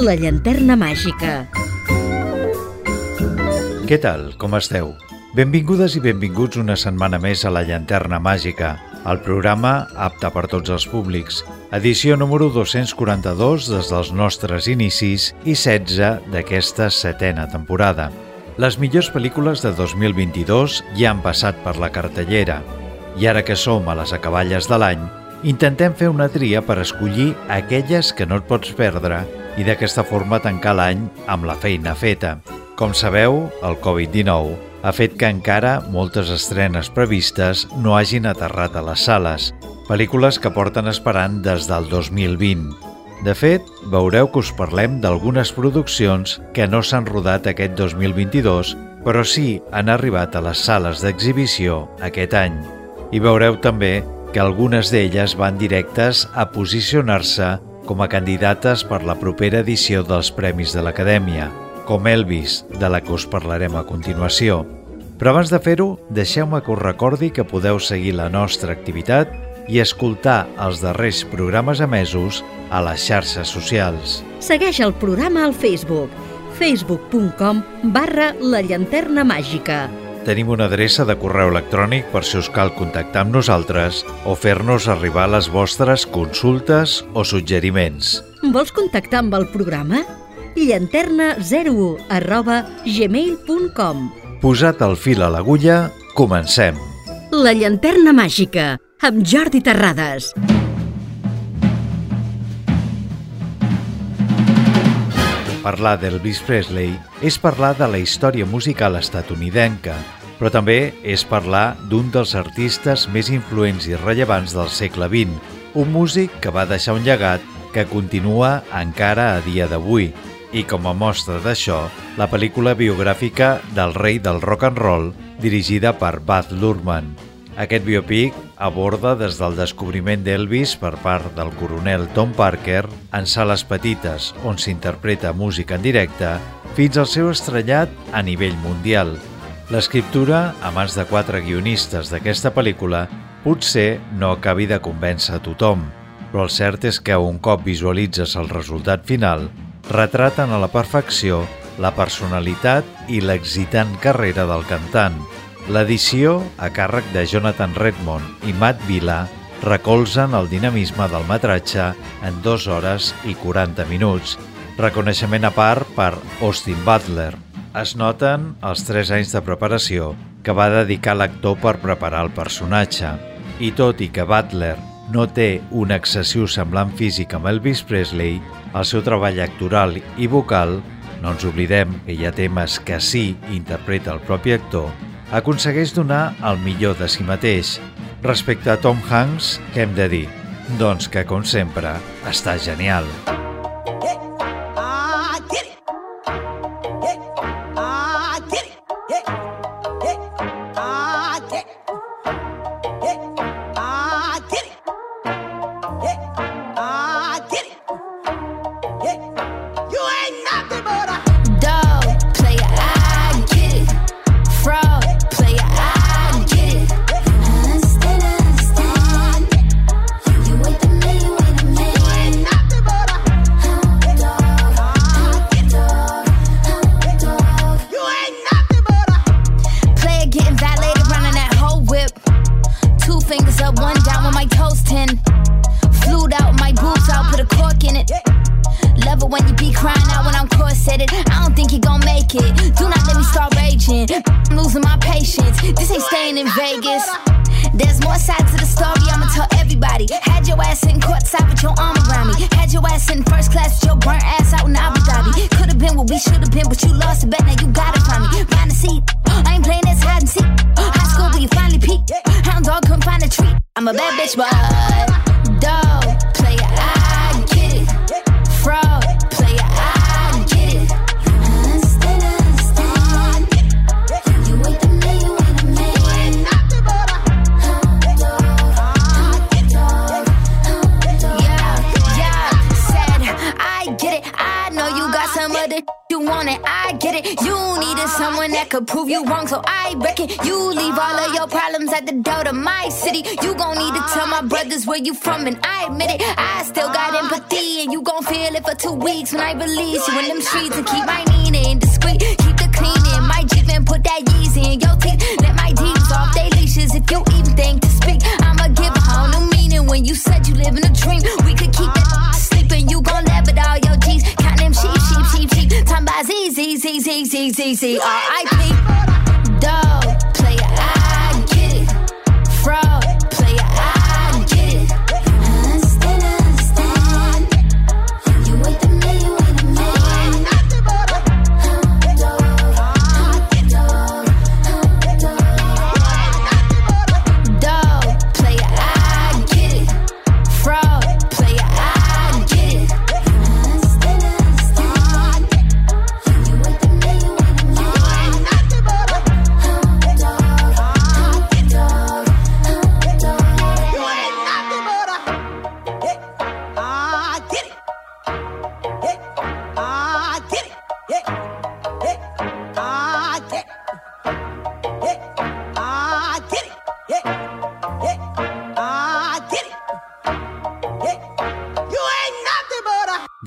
La llanterna màgica. Què tal? Com esteu? Benvingudes i benvinguts una setmana més a La llanterna màgica, el programa apte per tots els públics. Edició número 242 des dels nostres inicis i 16 d'aquesta setena temporada. Les millors pel·lícules de 2022 ja han passat per la cartellera i ara que som a les acaballes de l'any, intentem fer una tria per escollir aquelles que no et pots perdre i d'aquesta forma tancar l'any amb la feina feta. Com sabeu, el Covid-19 ha fet que encara moltes estrenes previstes no hagin aterrat a les sales, pel·lícules que porten esperant des del 2020. De fet, veureu que us parlem d'algunes produccions que no s'han rodat aquest 2022, però sí han arribat a les sales d'exhibició aquest any. I veureu també que algunes d'elles van directes a posicionar-se com a candidates per la propera edició dels Premis de l'Acadèmia, com Elvis, de la que us parlarem a continuació. Però abans de fer-ho, deixeu-me que us recordi que podeu seguir la nostra activitat i escoltar els darrers programes emesos a les xarxes socials. Segueix el programa al Facebook facebook.com barra la llanterna màgica. Tenim una adreça de correu electrònic per si us cal contactar amb nosaltres o fer-nos arribar les vostres consultes o suggeriments. Vols contactar amb el programa? llanterna01 arroba gmail.com Posat el fil a l'agulla, comencem. La llanterna màgica, amb Jordi Terrades. Parlar d'Elvis Presley és parlar de la història musical estatunidenca, però també és parlar d'un dels artistes més influents i rellevants del segle XX, un músic que va deixar un llegat que continua encara a dia d'avui, i com a mostra d'això, la pel·lícula biogràfica del rei del rock and roll, dirigida per Baz Luhrmann. Aquest biopic aborda des del descobriment d'Elvis per part del coronel Tom Parker en sales petites on s'interpreta música en directe fins al seu estrellat a nivell mundial. L'escriptura, a mans de quatre guionistes d'aquesta pel·lícula, potser no acabi de convèncer a tothom, però el cert és que un cop visualitzes el resultat final, retraten a la perfecció la personalitat i l'excitant carrera del cantant. L'edició, a càrrec de Jonathan Redmond i Matt Vila, recolzen el dinamisme del metratge en 2 hores i 40 minuts. Reconeixement a part per Austin Butler. Es noten els 3 anys de preparació que va dedicar l'actor per preparar el personatge. I tot i que Butler no té un excessiu semblant físic amb Elvis Presley, el seu treball actoral i vocal, no ens oblidem que hi ha temes que sí interpreta el propi actor, aconsegueix donar el millor de si mateix. Respecte a Tom Hanks, què hem de dir? Doncs que, com sempre, està genial. someone you gon' feel it for two weeks when I release you in them streets and keep my meaning discreet. Keep the cleaning, my Jeep and put that Yeezy in your teeth. Let my deeds off they leashes if you even think to speak. I'ma give a whole new meaning when you said you live in a dream. We could keep it sleeping, you gon' laugh at all your G's. Count them sheep, sheep, sheep, sheep. Time by Z, Z, Z, Z, Z, Z, Z, R-I-P.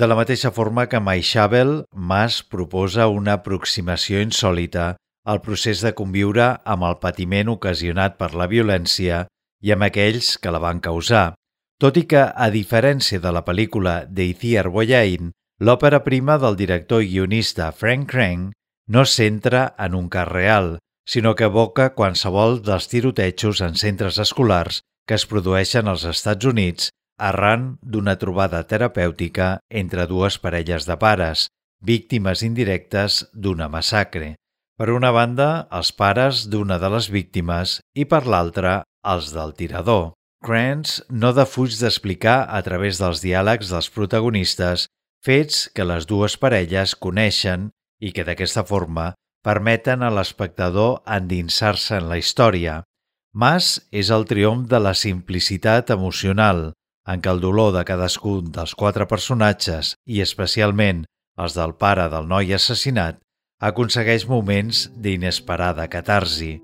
De la mateixa forma que Maixabel, Mas proposa una aproximació insòlita al procés de conviure amb el patiment ocasionat per la violència i amb aquells que la van causar, tot i que, a diferència de la pel·lícula d'Eithier Boyain, l'òpera prima del director i guionista Frank Crane no centra en un cas real, sinó que evoca qualsevol dels tirotejos en centres escolars que es produeixen als Estats Units arran d'una trobada terapèutica entre dues parelles de pares, víctimes indirectes d'una massacre. Per una banda, els pares d'una de les víctimes i per l'altra, els del tirador. Krantz no defuig d'explicar a través dels diàlegs dels protagonistes fets que les dues parelles coneixen i que d'aquesta forma permeten a l'espectador endinsar-se en la història. Mas és el triomf de la simplicitat emocional, en què el dolor de cadascun dels quatre personatges, i especialment els del pare del noi assassinat, aconsegueix moments d'inesperada catarsi.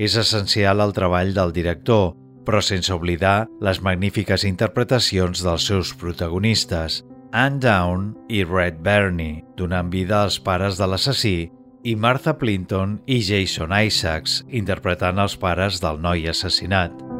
És essencial el treball del director, però sense oblidar les magnífiques interpretacions dels seus protagonistes, Anne Down i Red Bernie, donant vida als pares de l'assassí, i Martha Plinton i Jason Isaacs, interpretant els pares del noi assassinat.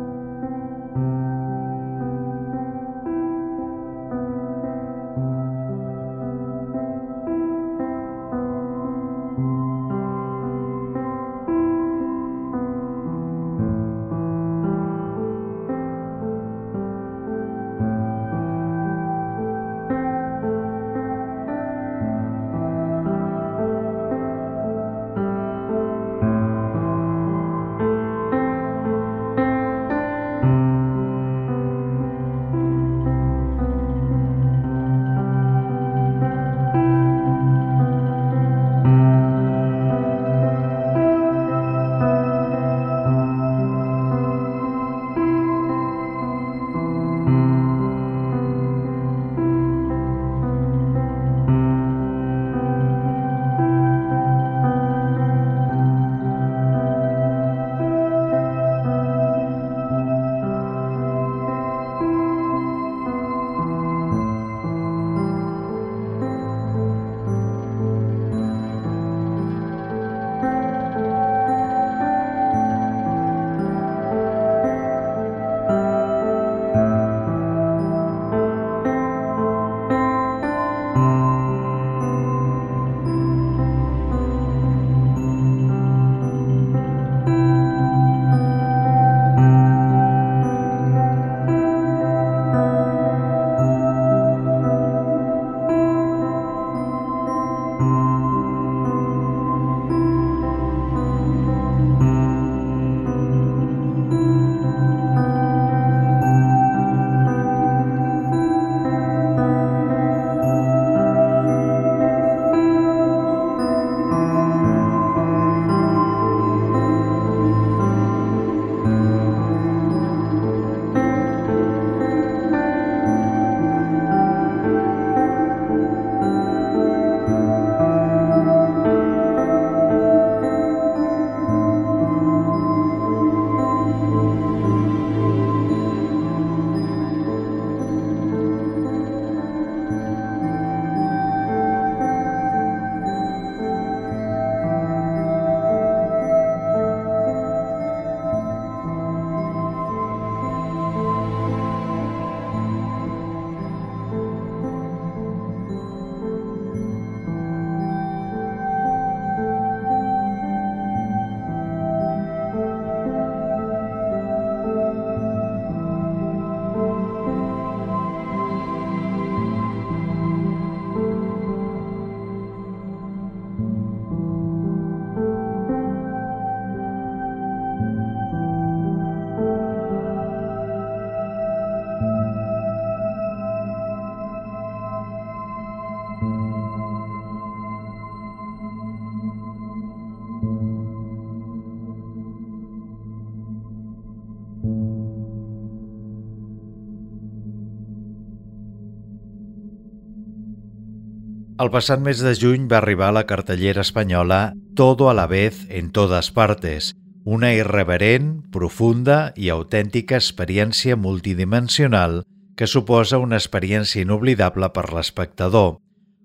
El passat mes de juny va arribar a la cartellera espanyola Todo a la vez en todas partes, una irreverent, profunda i autèntica experiència multidimensional que suposa una experiència inoblidable per l'espectador.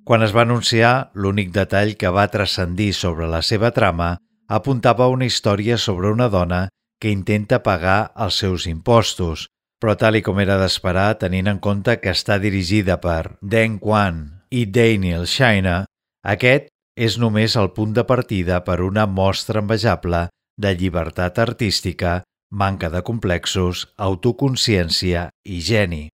Quan es va anunciar, l'únic detall que va transcendir sobre la seva trama apuntava una història sobre una dona que intenta pagar els seus impostos, però tal i com era d'esperar, tenint en compte que està dirigida per Deng Quan, i Daniel Shiner, aquest és només el punt de partida per una mostra envejable de llibertat artística, manca de complexos, autoconsciència i geni.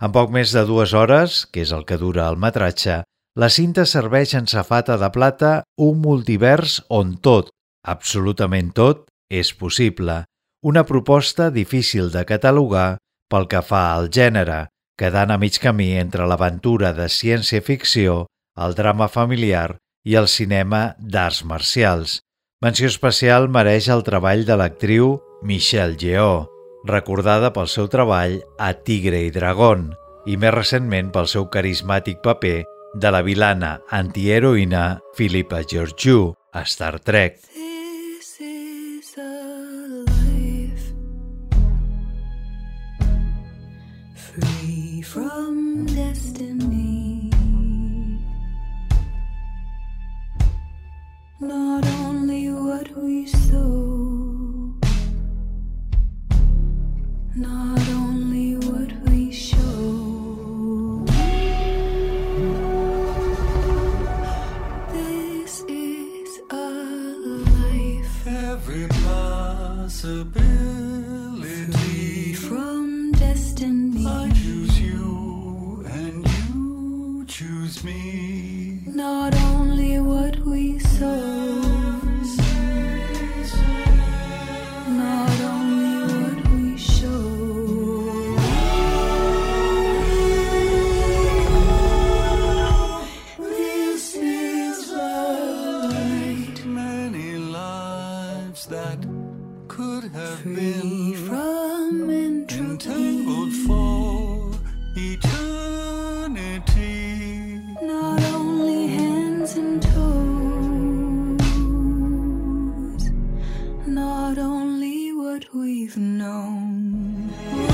En poc més de dues hores, que és el que dura el metratge, la cinta serveix en safata de plata un multivers on tot, absolutament tot, és possible. Una proposta difícil de catalogar pel que fa al gènere, quedant a mig camí entre l'aventura de ciència-ficció, el drama familiar i el cinema d'arts marcials. Menció especial mereix el treball de l'actriu Michelle Yeoh, recordada pel seu treball a Tigre i Dragón i més recentment pel seu carismàtic paper de la vilana antiheroïna Philippa Georgiou a Star Trek. Not only what we've known.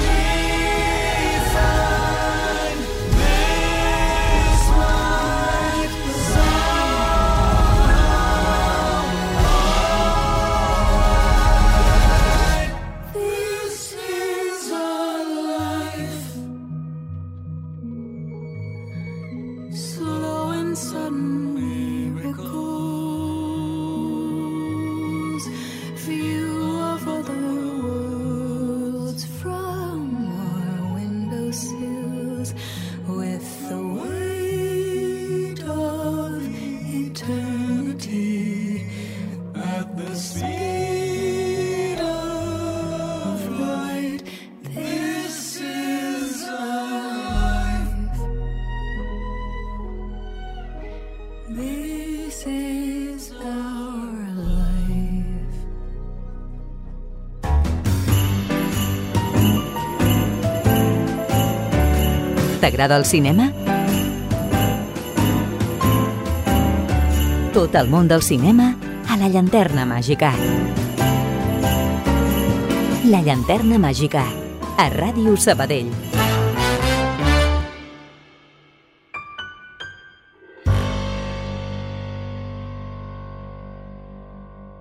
T'agrada el cinema? Tot el món del cinema a la llanterna màgica. La llanterna màgica, a Ràdio Sabadell.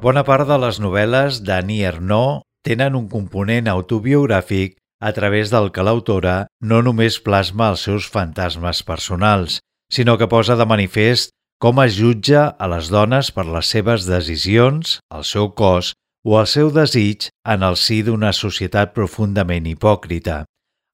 Bona part de les novel·les d'Annie Ernaux tenen un component autobiogràfic a través del que l'autora no només plasma els seus fantasmes personals, sinó que posa de manifest com es jutja a les dones per les seves decisions, el seu cos o el seu desig en el si d'una societat profundament hipòcrita.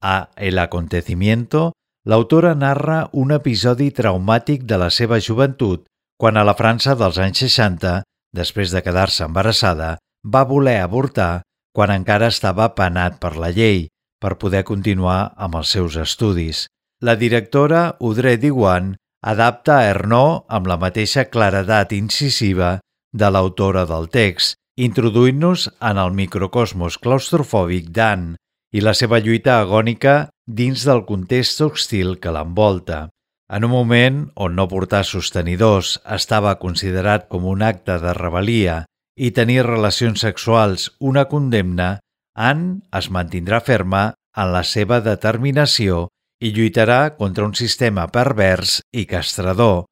A El acontecimiento, l'autora narra un episodi traumàtic de la seva joventut quan a la França dels anys 60, després de quedar-se embarassada, va voler avortar quan encara estava penat per la llei per poder continuar amb els seus estudis. La directora Audrey Diwan adapta a Ernaux amb la mateixa claredat incisiva de l'autora del text, introduint-nos en el microcosmos claustrofòbic d'Anne i la seva lluita agònica dins del context hostil que l'envolta. En un moment on no portar sostenidors estava considerat com un acte de rebel·lia i tenir relacions sexuals una condemna, Anne es mantindrà ferma en la seva determinació i lluitarà contra un sistema pervers i castrador.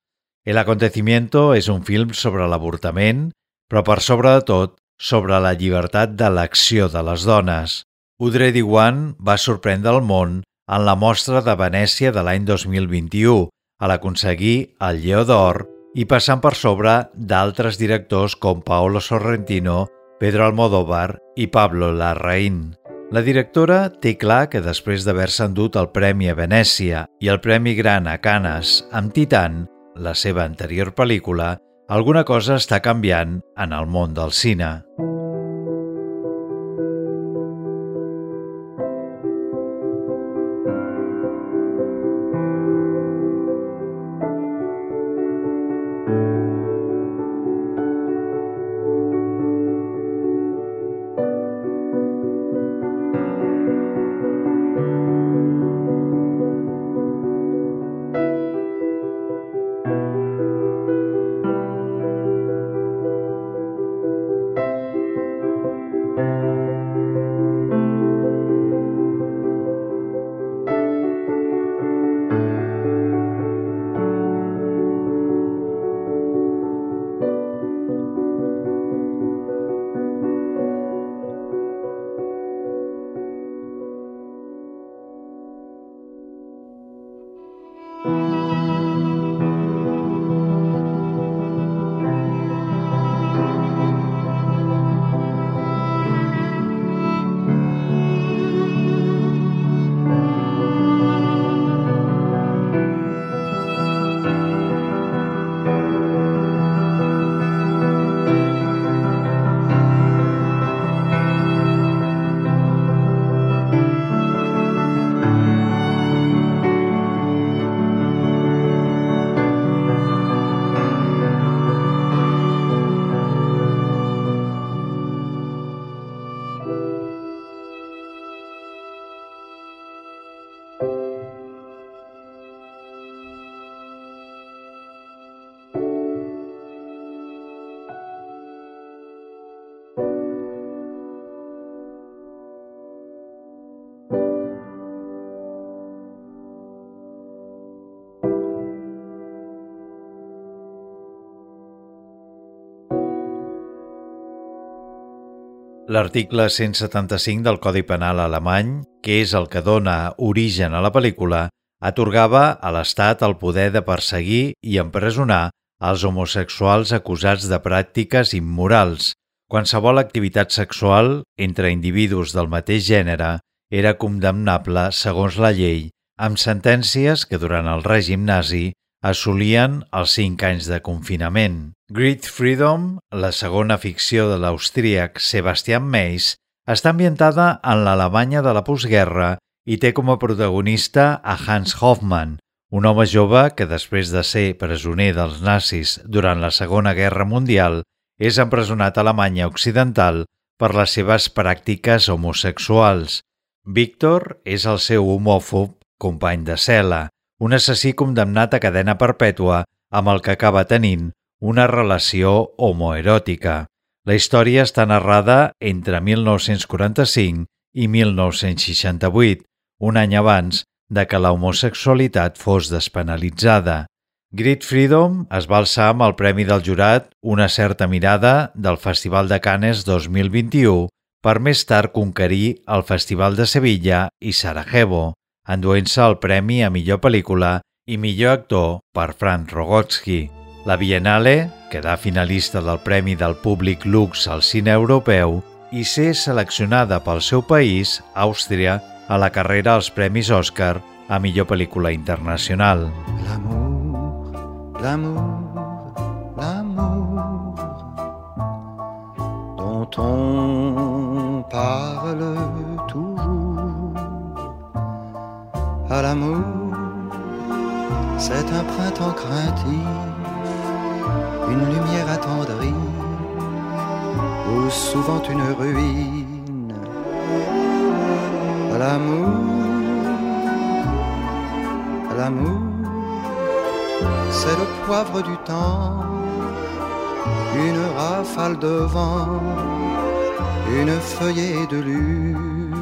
El acontecimiento és un film sobre l'avortament, però per sobre de tot sobre la llibertat d'elecció de les dones. Audrey Diwan va sorprendre el món en la mostra de Venècia de l'any 2021, a l'aconseguir el Lleó d'Or i passant per sobre d'altres directors com Paolo Sorrentino, Pedro Almodóvar i Pablo Larraín. La directora té clar que després d'haver-se endut el Premi a Venècia i el Premi Gran a Canes amb Titan, la seva anterior pel·lícula, alguna cosa està canviant en el món del cine. L'article 175 del Codi Penal alemany, que és el que dona origen a la pel·lícula, atorgava a l'Estat el poder de perseguir i empresonar els homosexuals acusats de pràctiques immorals. Qualsevol activitat sexual entre individus del mateix gènere era condemnable segons la llei, amb sentències que durant el règim nazi assolien els 5 anys de confinament. Great Freedom, la segona ficció de l'austríac Sebastian Meis, està ambientada en l'Alemanya de la postguerra i té com a protagonista a Hans Hoffmann, un home jove que després de ser presoner dels nazis durant la Segona Guerra Mundial és empresonat a Alemanya Occidental per les seves pràctiques homosexuals. Víctor és el seu homòfob company de cel·la, un assassí condemnat a cadena perpètua amb el que acaba tenint una relació homoeròtica. La història està narrada entre 1945 i 1968, un any abans de que la homosexualitat fos despenalitzada. Great Freedom es va alçar amb el Premi del Jurat Una certa mirada del Festival de Cannes 2021 per més tard conquerir el Festival de Sevilla i Sarajevo, enduent-se el premi a millor pel·lícula i millor actor per Frank Rogotsky. La Biennale quedà finalista del Premi del Públic Lux al cine europeu i ser seleccionada pel seu país, Àustria, a la carrera als Premis Òscar a millor pel·lícula internacional. L'amour, l'amour, l'amour dont on parle toujours. À l'amour, c'est un printemps craintif, une lumière attendrie, ou souvent une ruine. L'amour, l'amour, c'est le poivre du temps, une rafale de vent, une feuillée de lune.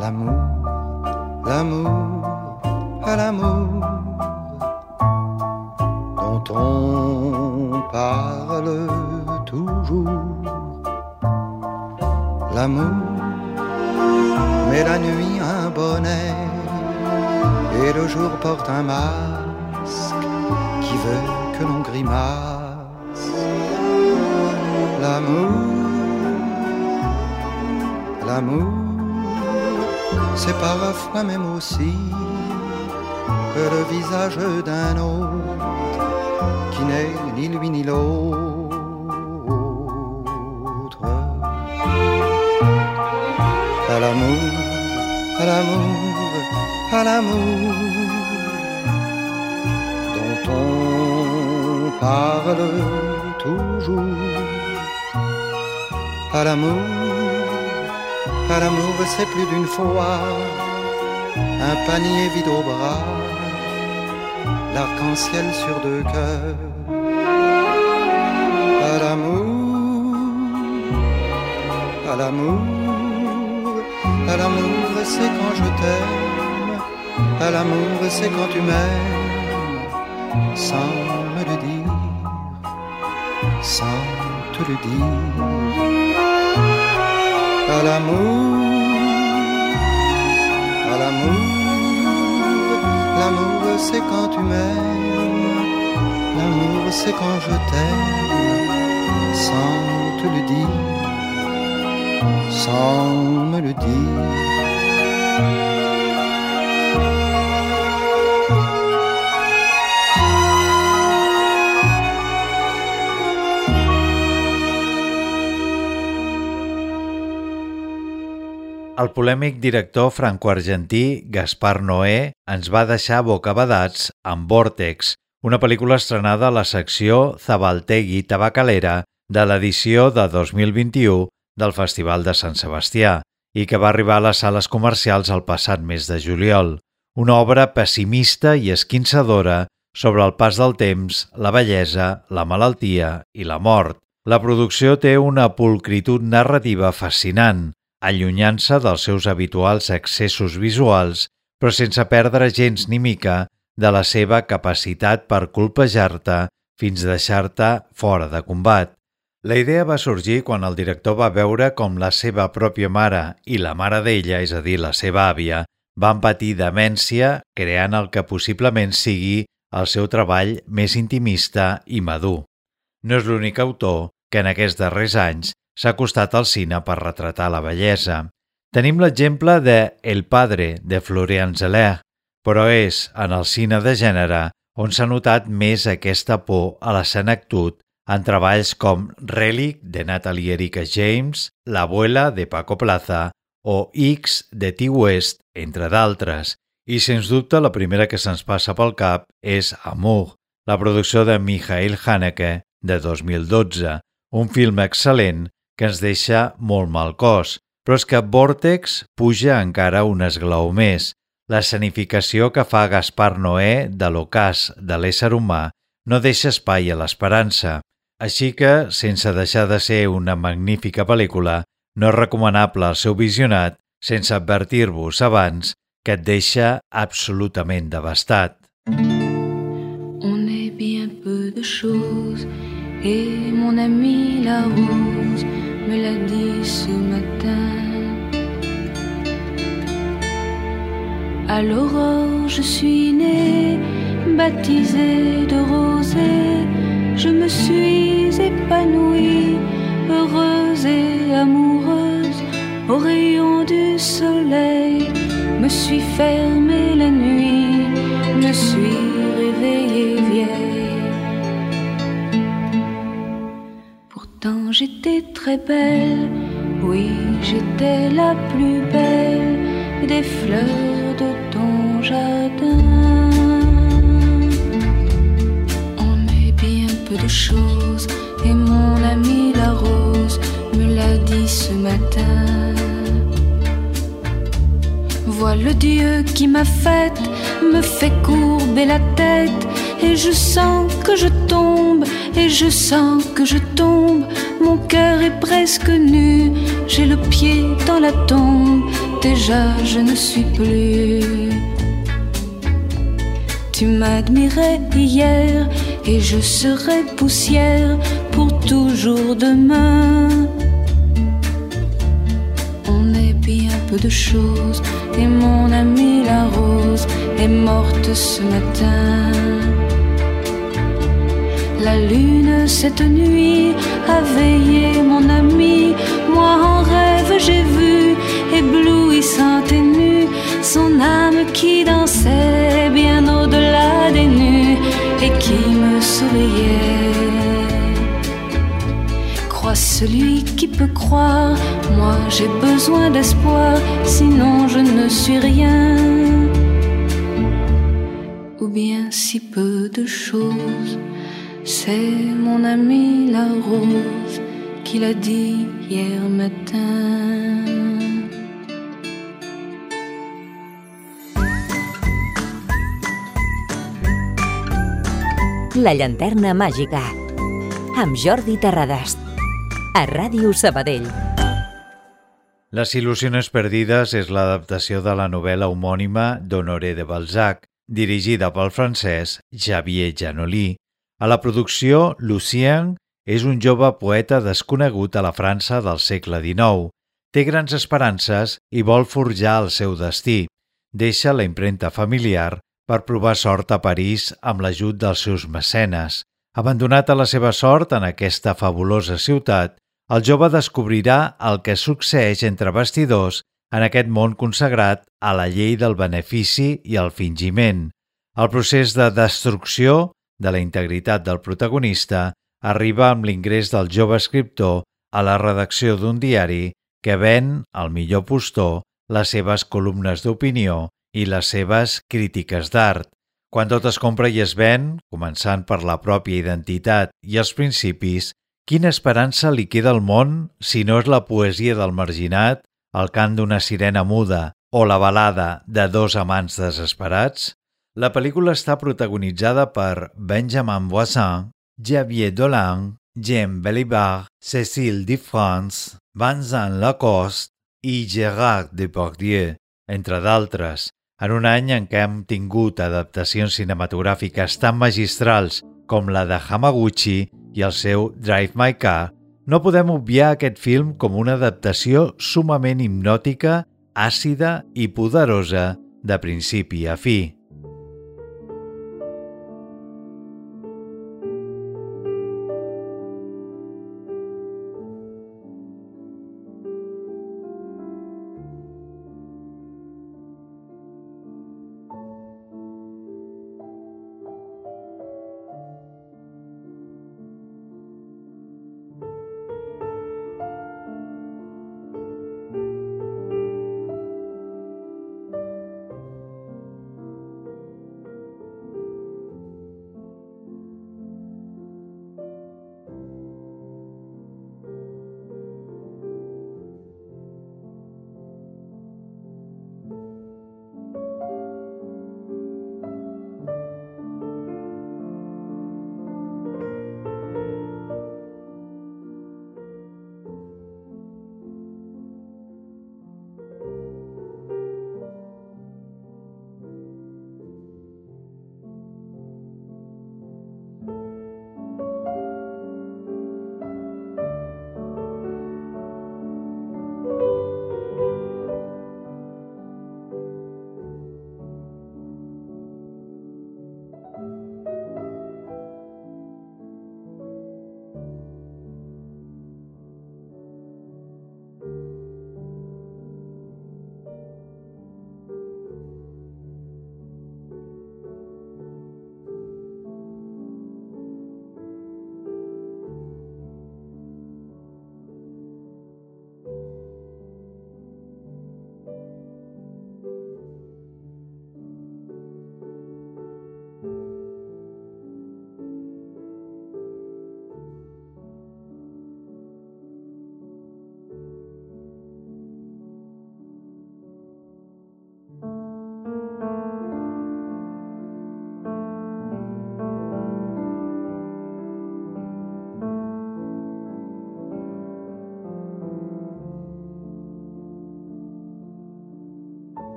L'amour, l'amour, l'amour dont on parle toujours. L'amour, mais la nuit un bonnet et le jour porte un masque qui veut que l'on grimace. L'amour, l'amour, c'est parfois même aussi d'un autre qui n'est ni lui ni l'autre. À l'amour, à l'amour, à l'amour dont on parle toujours. À l'amour, à l'amour, c'est plus d'une fois un panier vide au bras, l'arc-en-ciel sur deux cœurs. À l'amour, à l'amour, à l'amour, c'est quand je t'aime, à l'amour, c'est quand tu m'aimes, sans me le dire, sans te le dire. À l'amour, à l'amour, l'amour c'est quand tu m'aimes, l'amour c'est quand je t'aime, sans te le dire, sans me le dire. El polèmic director franco-argentí Gaspar Noé ens va deixar bocabadats amb Vortex, una pel·lícula estrenada a la secció Zabaltegui Tabacalera de l'edició de 2021 del Festival de Sant Sebastià i que va arribar a les sales comercials el passat mes de juliol. Una obra pessimista i esquinçadora sobre el pas del temps, la bellesa, la malaltia i la mort. La producció té una pulcritud narrativa fascinant, allunyant-se dels seus habituals excessos visuals, però sense perdre gens ni mica de la seva capacitat per colpejar-te fins deixar-te fora de combat. La idea va sorgir quan el director va veure com la seva pròpia mare i la mare d'ella, és a dir, la seva àvia, van patir demència creant el que possiblement sigui el seu treball més intimista i madur. No és l'únic autor que en aquests darrers anys s'ha acostat al cine per retratar la bellesa. Tenim l'exemple de El padre, de Florian Zeller, però és en el cine de gènere on s'ha notat més aquesta por a la senectut en treballs com Relic, de Natalie Erika James, L'abuela, de Paco Plaza, o X, de T. West, entre d'altres. I, sens dubte, la primera que se'ns passa pel cap és Amour, la producció de Michael Haneke, de 2012, un film excel·lent que ens deixa molt mal cos, però és que Vortex puja encara un esglaó més. La escenificació que fa Gaspar Noé de l'ocàs de l'ésser humà no deixa espai a l'esperança, així que, sense deixar de ser una magnífica pel·lícula, no és recomanable el seu visionat sense advertir-vos abans que et deixa absolutament devastat. On est bien peu de choses et mon ami la rose me l'a dit ce matin. À l'aurore, je suis née, baptisée de rosée. Je me suis épanouie, heureuse et amoureuse. Au rayon du soleil, me suis fermée la nuit, me suis réveillée J'étais très belle, oui j'étais la plus belle des fleurs de ton jardin. On est bien peu de choses et mon ami la rose me l'a dit ce matin. vois le Dieu qui m'a faite, me fait courber la tête, et je sens que je tombe, et je sens que je tombe, mon cœur est presque nu, j'ai le pied dans la tombe, déjà je ne suis plus. Tu m'admirais hier, et je serai poussière pour toujours demain. On est bien peu de choses, et mon amie la rose est morte ce matin. La lune cette nuit a veillé mon ami, moi en rêve j'ai vu, éblouissante et nue, son âme qui dansait bien au-delà des nues et qui me souriait. Crois celui qui peut croire, moi j'ai besoin d'espoir, sinon je ne suis rien. Ou bien si peu de choses, c'est mon ami la rose qui l'a dit hier matin. La llanterna màgica amb Jordi Terradas a Ràdio Sabadell. Les il·lusiones perdides és l'adaptació de la novel·la homònima d'Honoré de Balzac, dirigida pel francès Xavier Janolí. A la producció, Lucien és un jove poeta desconegut a la França del segle XIX. Té grans esperances i vol forjar el seu destí. Deixa la impremta familiar per provar sort a París amb l'ajut dels seus mecenes. Abandonat a la seva sort en aquesta fabulosa ciutat, el jove descobrirà el que succeeix entre vestidors en aquest món consagrat a la llei del benefici i el fingiment. El procés de destrucció de la integritat del protagonista arriba amb l'ingrés del jove escriptor a la redacció d'un diari que ven, al millor postor, les seves columnes d'opinió i les seves crítiques d'art. Quan tot es compra i es ven, començant per la pròpia identitat i els principis, quina esperança li queda al món si no és la poesia del marginat, el cant d'una sirena muda o la balada de dos amants desesperats? La pel·lícula està protagonitzada per Benjamin Voisin, Xavier Dolan, Jean Belibar, Cécile Dufrance, Vincent Lacoste i Gérard Depardieu, entre d'altres, en un any en què hem tingut adaptacions cinematogràfiques tan magistrals com la de Hamaguchi i el seu Drive My Car, no podem obviar aquest film com una adaptació sumament hipnòtica, àcida i poderosa de principi a fi.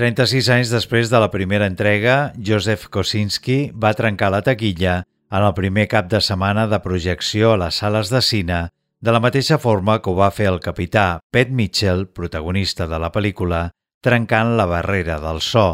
36 anys després de la primera entrega, Joseph Kosinski va trencar la taquilla en el primer cap de setmana de projecció a les sales de cine, de la mateixa forma que ho va fer el capità Pet Mitchell, protagonista de la pel·lícula, trencant la barrera del so.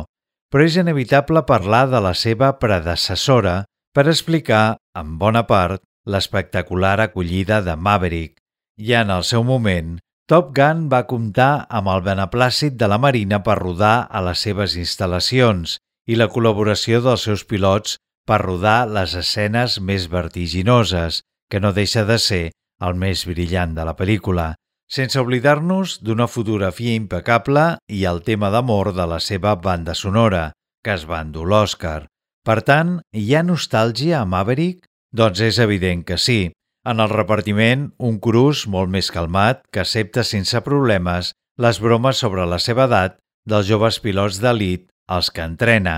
Però és inevitable parlar de la seva predecessora per explicar, en bona part, l'espectacular acollida de Maverick. Ja en el seu moment, Top Gun va comptar amb el beneplàcit de la Marina per rodar a les seves instal·lacions i la col·laboració dels seus pilots per rodar les escenes més vertiginoses, que no deixa de ser el més brillant de la pel·lícula, sense oblidar-nos d'una fotografia impecable i el tema d'amor de la seva banda sonora, que es va endur l'Oscar. Per tant, hi ha nostàlgia a Maverick? Doncs és evident que sí, en el repartiment, un Cruz molt més calmat que accepta sense problemes les bromes sobre la seva edat dels joves pilots d'elit als que entrena.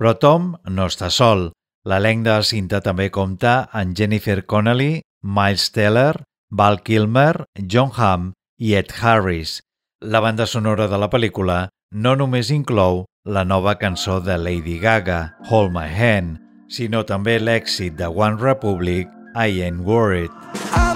Però Tom no està sol. L'elenc de la cinta també compta amb Jennifer Connelly, Miles Teller, Val Kilmer, John Hamm i Ed Harris. La banda sonora de la pel·lícula no només inclou la nova cançó de Lady Gaga, Hold My Hand, sinó també l'èxit de One Republic I ain't worried. I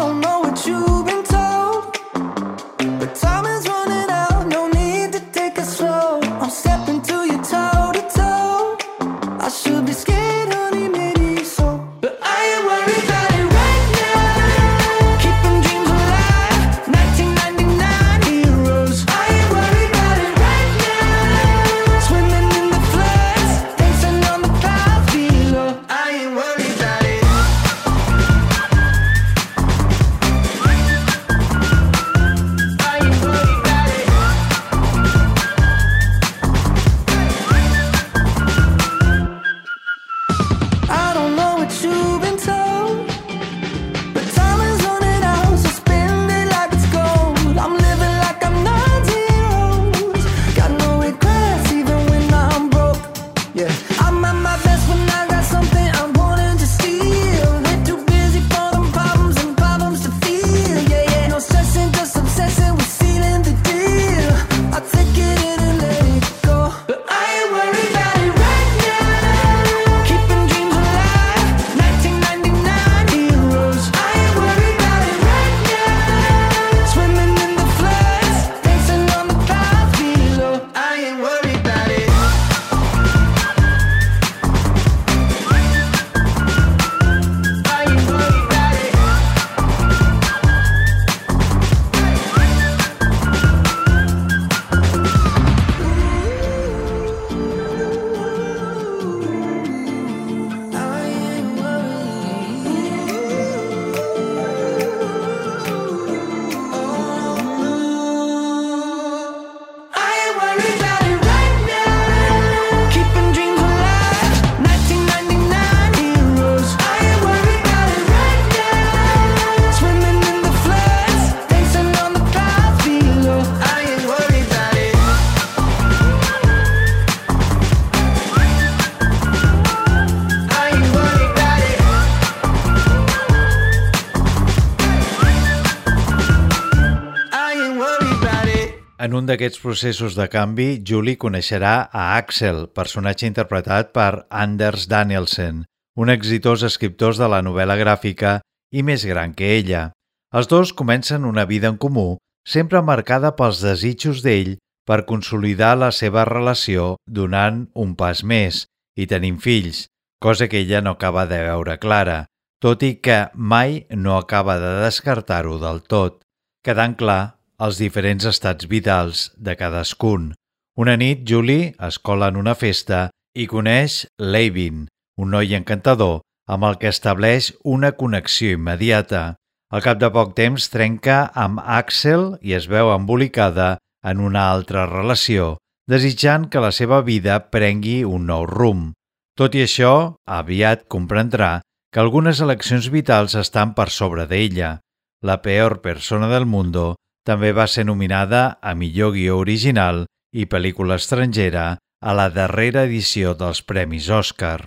En un d'aquests processos de canvi, Julie coneixerà a Axel, personatge interpretat per Anders Danielsen, un exitós escriptor de la novel·la gràfica i més gran que ella. Els dos comencen una vida en comú, sempre marcada pels desitjos d'ell per consolidar la seva relació donant un pas més i tenint fills, cosa que ella no acaba de veure clara, tot i que mai no acaba de descartar-ho del tot, quedant clar els diferents estats vitals de cadascun. Una nit, Julie es cola en una festa i coneix Levin, un noi encantador amb el que estableix una connexió immediata. Al cap de poc temps trenca amb Axel i es veu embolicada en una altra relació, desitjant que la seva vida prengui un nou rumb. Tot i això, aviat comprendrà que algunes eleccions vitals estan per sobre d'ella. La peor persona del mundo també va ser nominada a millor guió original i pel·lícula estrangera a la darrera edició dels Premis Òscar.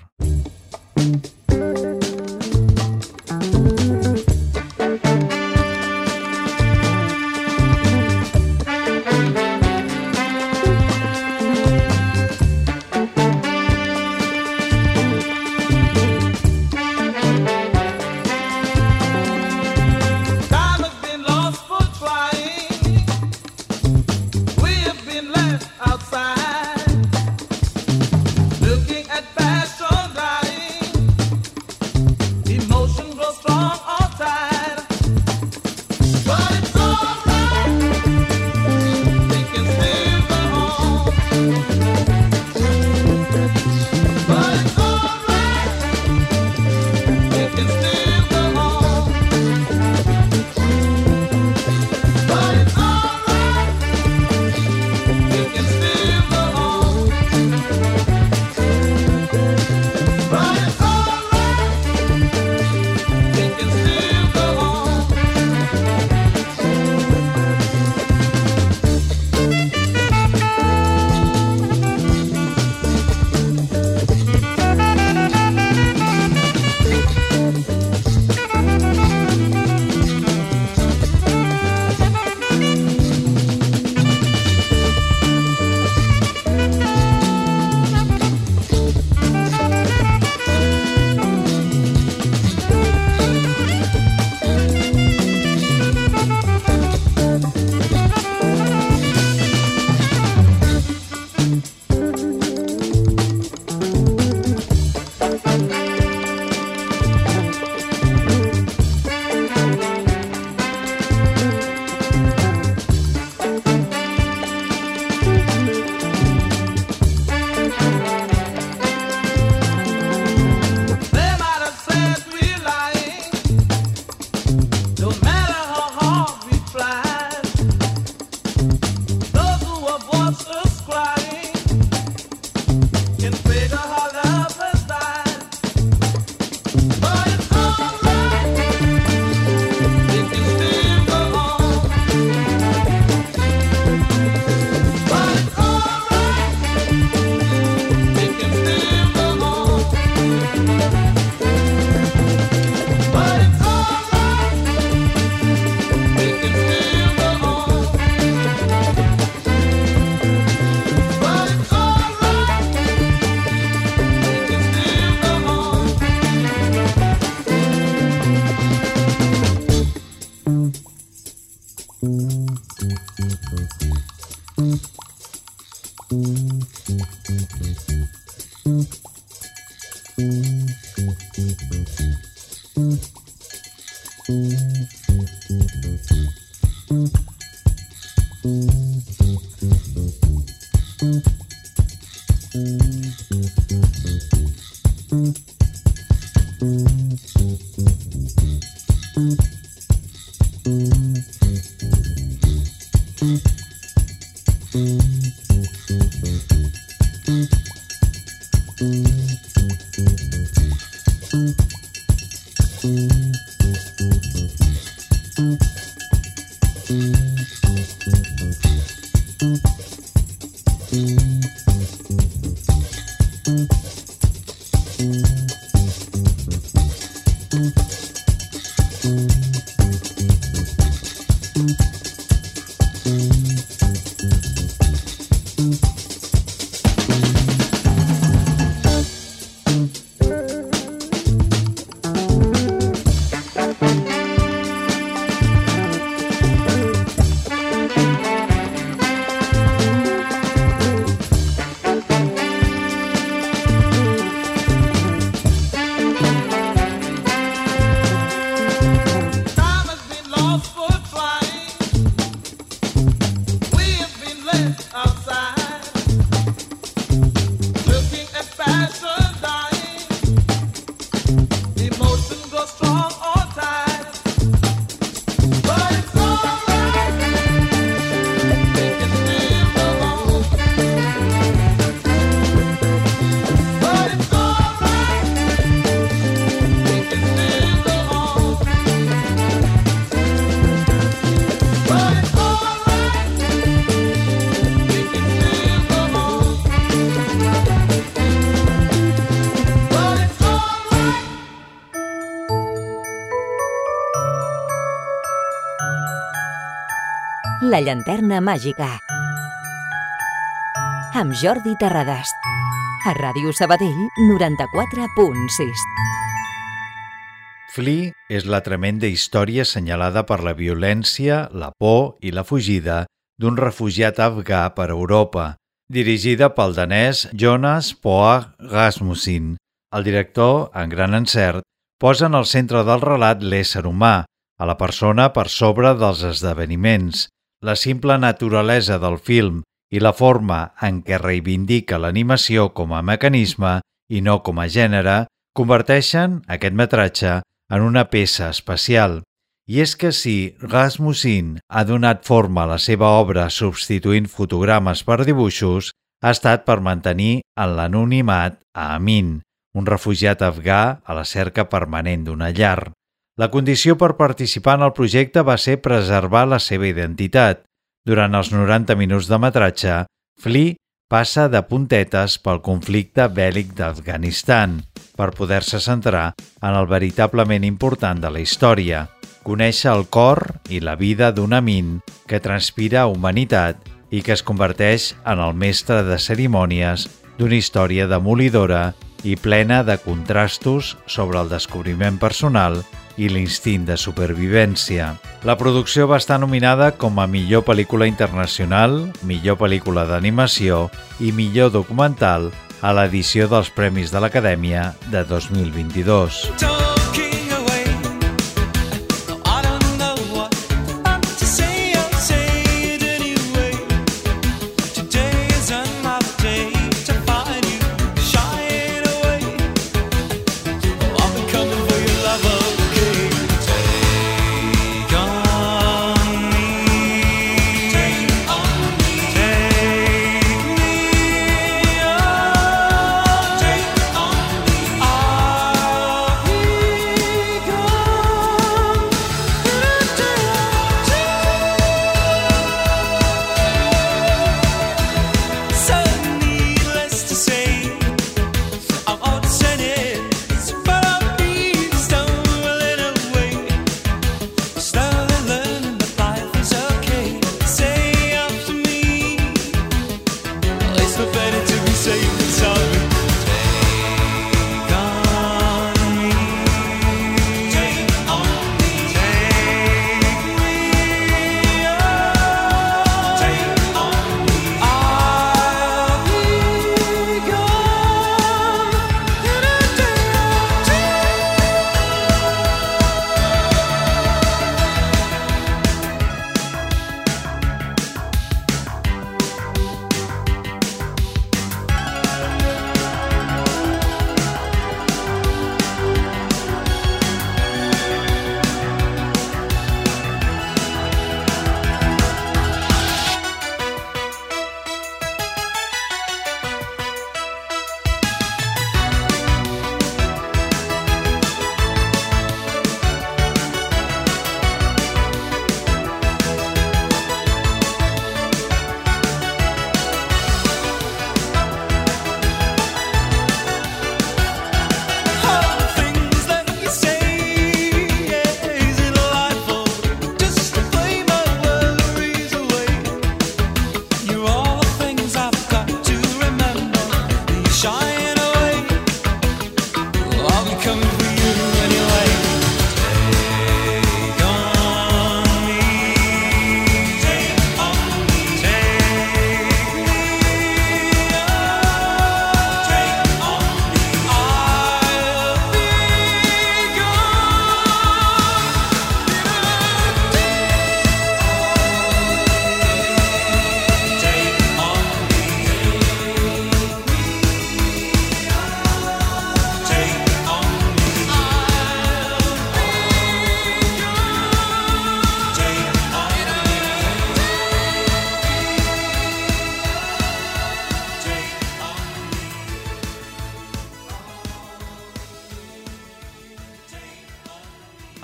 La llanterna màgica. Amb Jordi Terradas. A Ràdio Sabadell 94.6. Flea és la tremenda història assenyalada per la violència, la por i la fugida d'un refugiat afgà per Europa, dirigida pel danès Jonas Poag Rasmussen. El director, en gran encert, posa en el centre del relat l'ésser humà, a la persona per sobre dels esdeveniments. La simple naturalesa del film i la forma en què reivindica l'animació com a mecanisme i no com a gènere converteixen aquest metratge en una peça especial. I és que si Rasmussen ha donat forma a la seva obra substituint fotogrames per dibuixos, ha estat per mantenir en l'anonimat a Amin, un refugiat afgà a la cerca permanent d'una llar. La condició per participar en el projecte va ser preservar la seva identitat. Durant els 90 minuts de metratge, Flea passa de puntetes pel conflicte bèl·lic d'Afganistan per poder-se centrar en el veritablement important de la història, conèixer el cor i la vida d'un Amin que transpira humanitat i que es converteix en el mestre de cerimònies d'una història demolidora i plena de contrastos sobre el descobriment personal i l'instint de supervivència. La producció va estar nominada com a millor pel·lícula internacional, millor pel·lícula d'animació i millor documental a l'edició dels Premis de l'Acadèmia de 2022.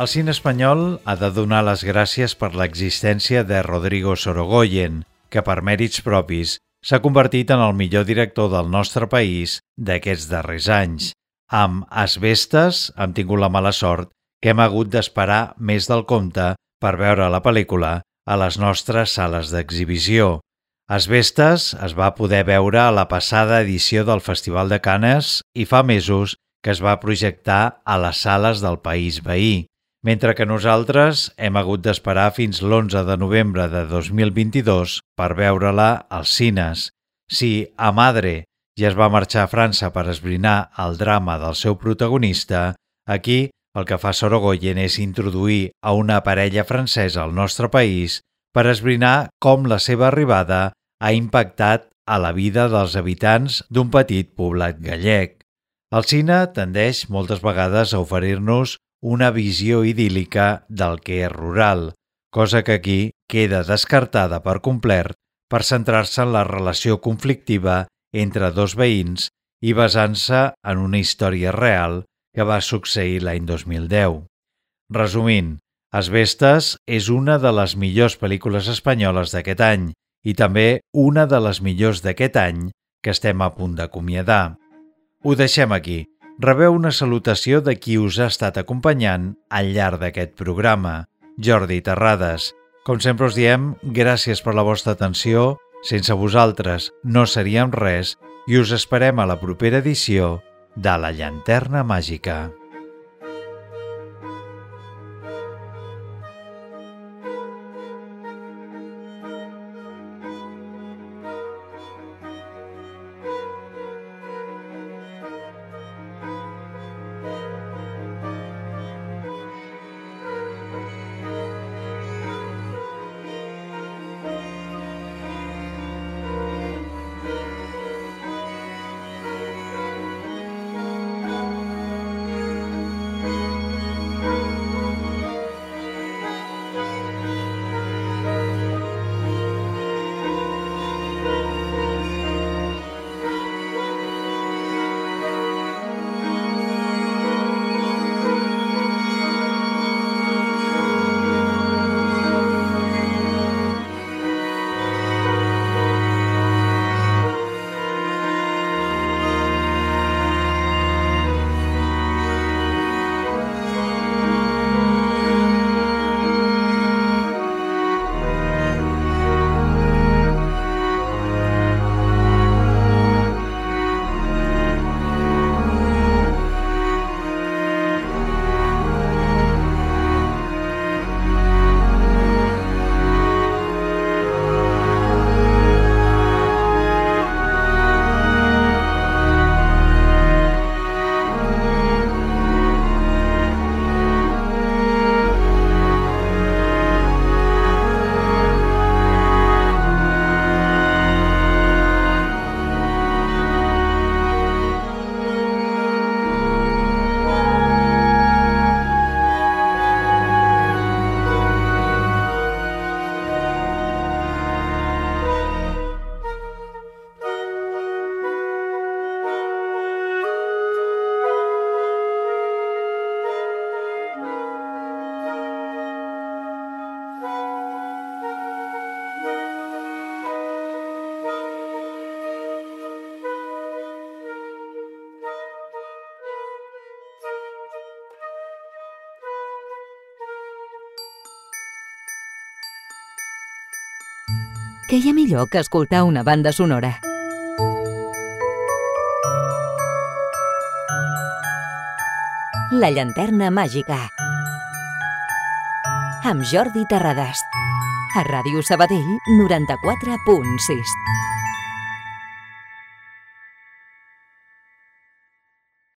El cine espanyol ha de donar les gràcies per l'existència de Rodrigo Sorogoyen, que per mèrits propis s'ha convertit en el millor director del nostre país d'aquests darrers anys. Amb Asbestes hem tingut la mala sort que hem hagut d'esperar més del compte per veure la pel·lícula a les nostres sales d'exhibició. Asbestes es va poder veure a la passada edició del Festival de Canes i fa mesos que es va projectar a les sales del país veí, mentre que nosaltres hem hagut d'esperar fins l'11 de novembre de 2022 per veure-la als cines. Si a Madre ja es va marxar a França per esbrinar el drama del seu protagonista, aquí el que fa Sorogoyen és introduir a una parella francesa al nostre país per esbrinar com la seva arribada ha impactat a la vida dels habitants d'un petit poblat gallec. El cine tendeix moltes vegades a oferir-nos una visió idíl·lica del que és rural, cosa que aquí queda descartada per complet per centrar-se en la relació conflictiva entre dos veïns i basant-se en una història real que va succeir l'any 2010. Resumint, Asbestes és una de les millors pel·lícules espanyoles d'aquest any i també una de les millors d'aquest any que estem a punt d'acomiadar. Ho deixem aquí. Rebeu una salutació de qui us ha estat acompanyant al llarg d'aquest programa, Jordi Terrades. Com sempre us diem, gràcies per la vostra atenció, sense vosaltres no seríem res i us esperem a la propera edició de La Llanterna Màgica. Què hi ha millor que escoltar una banda sonora? La llanterna màgica. Amb Jordi Terradas. A Ràdio Sabadell 94.6.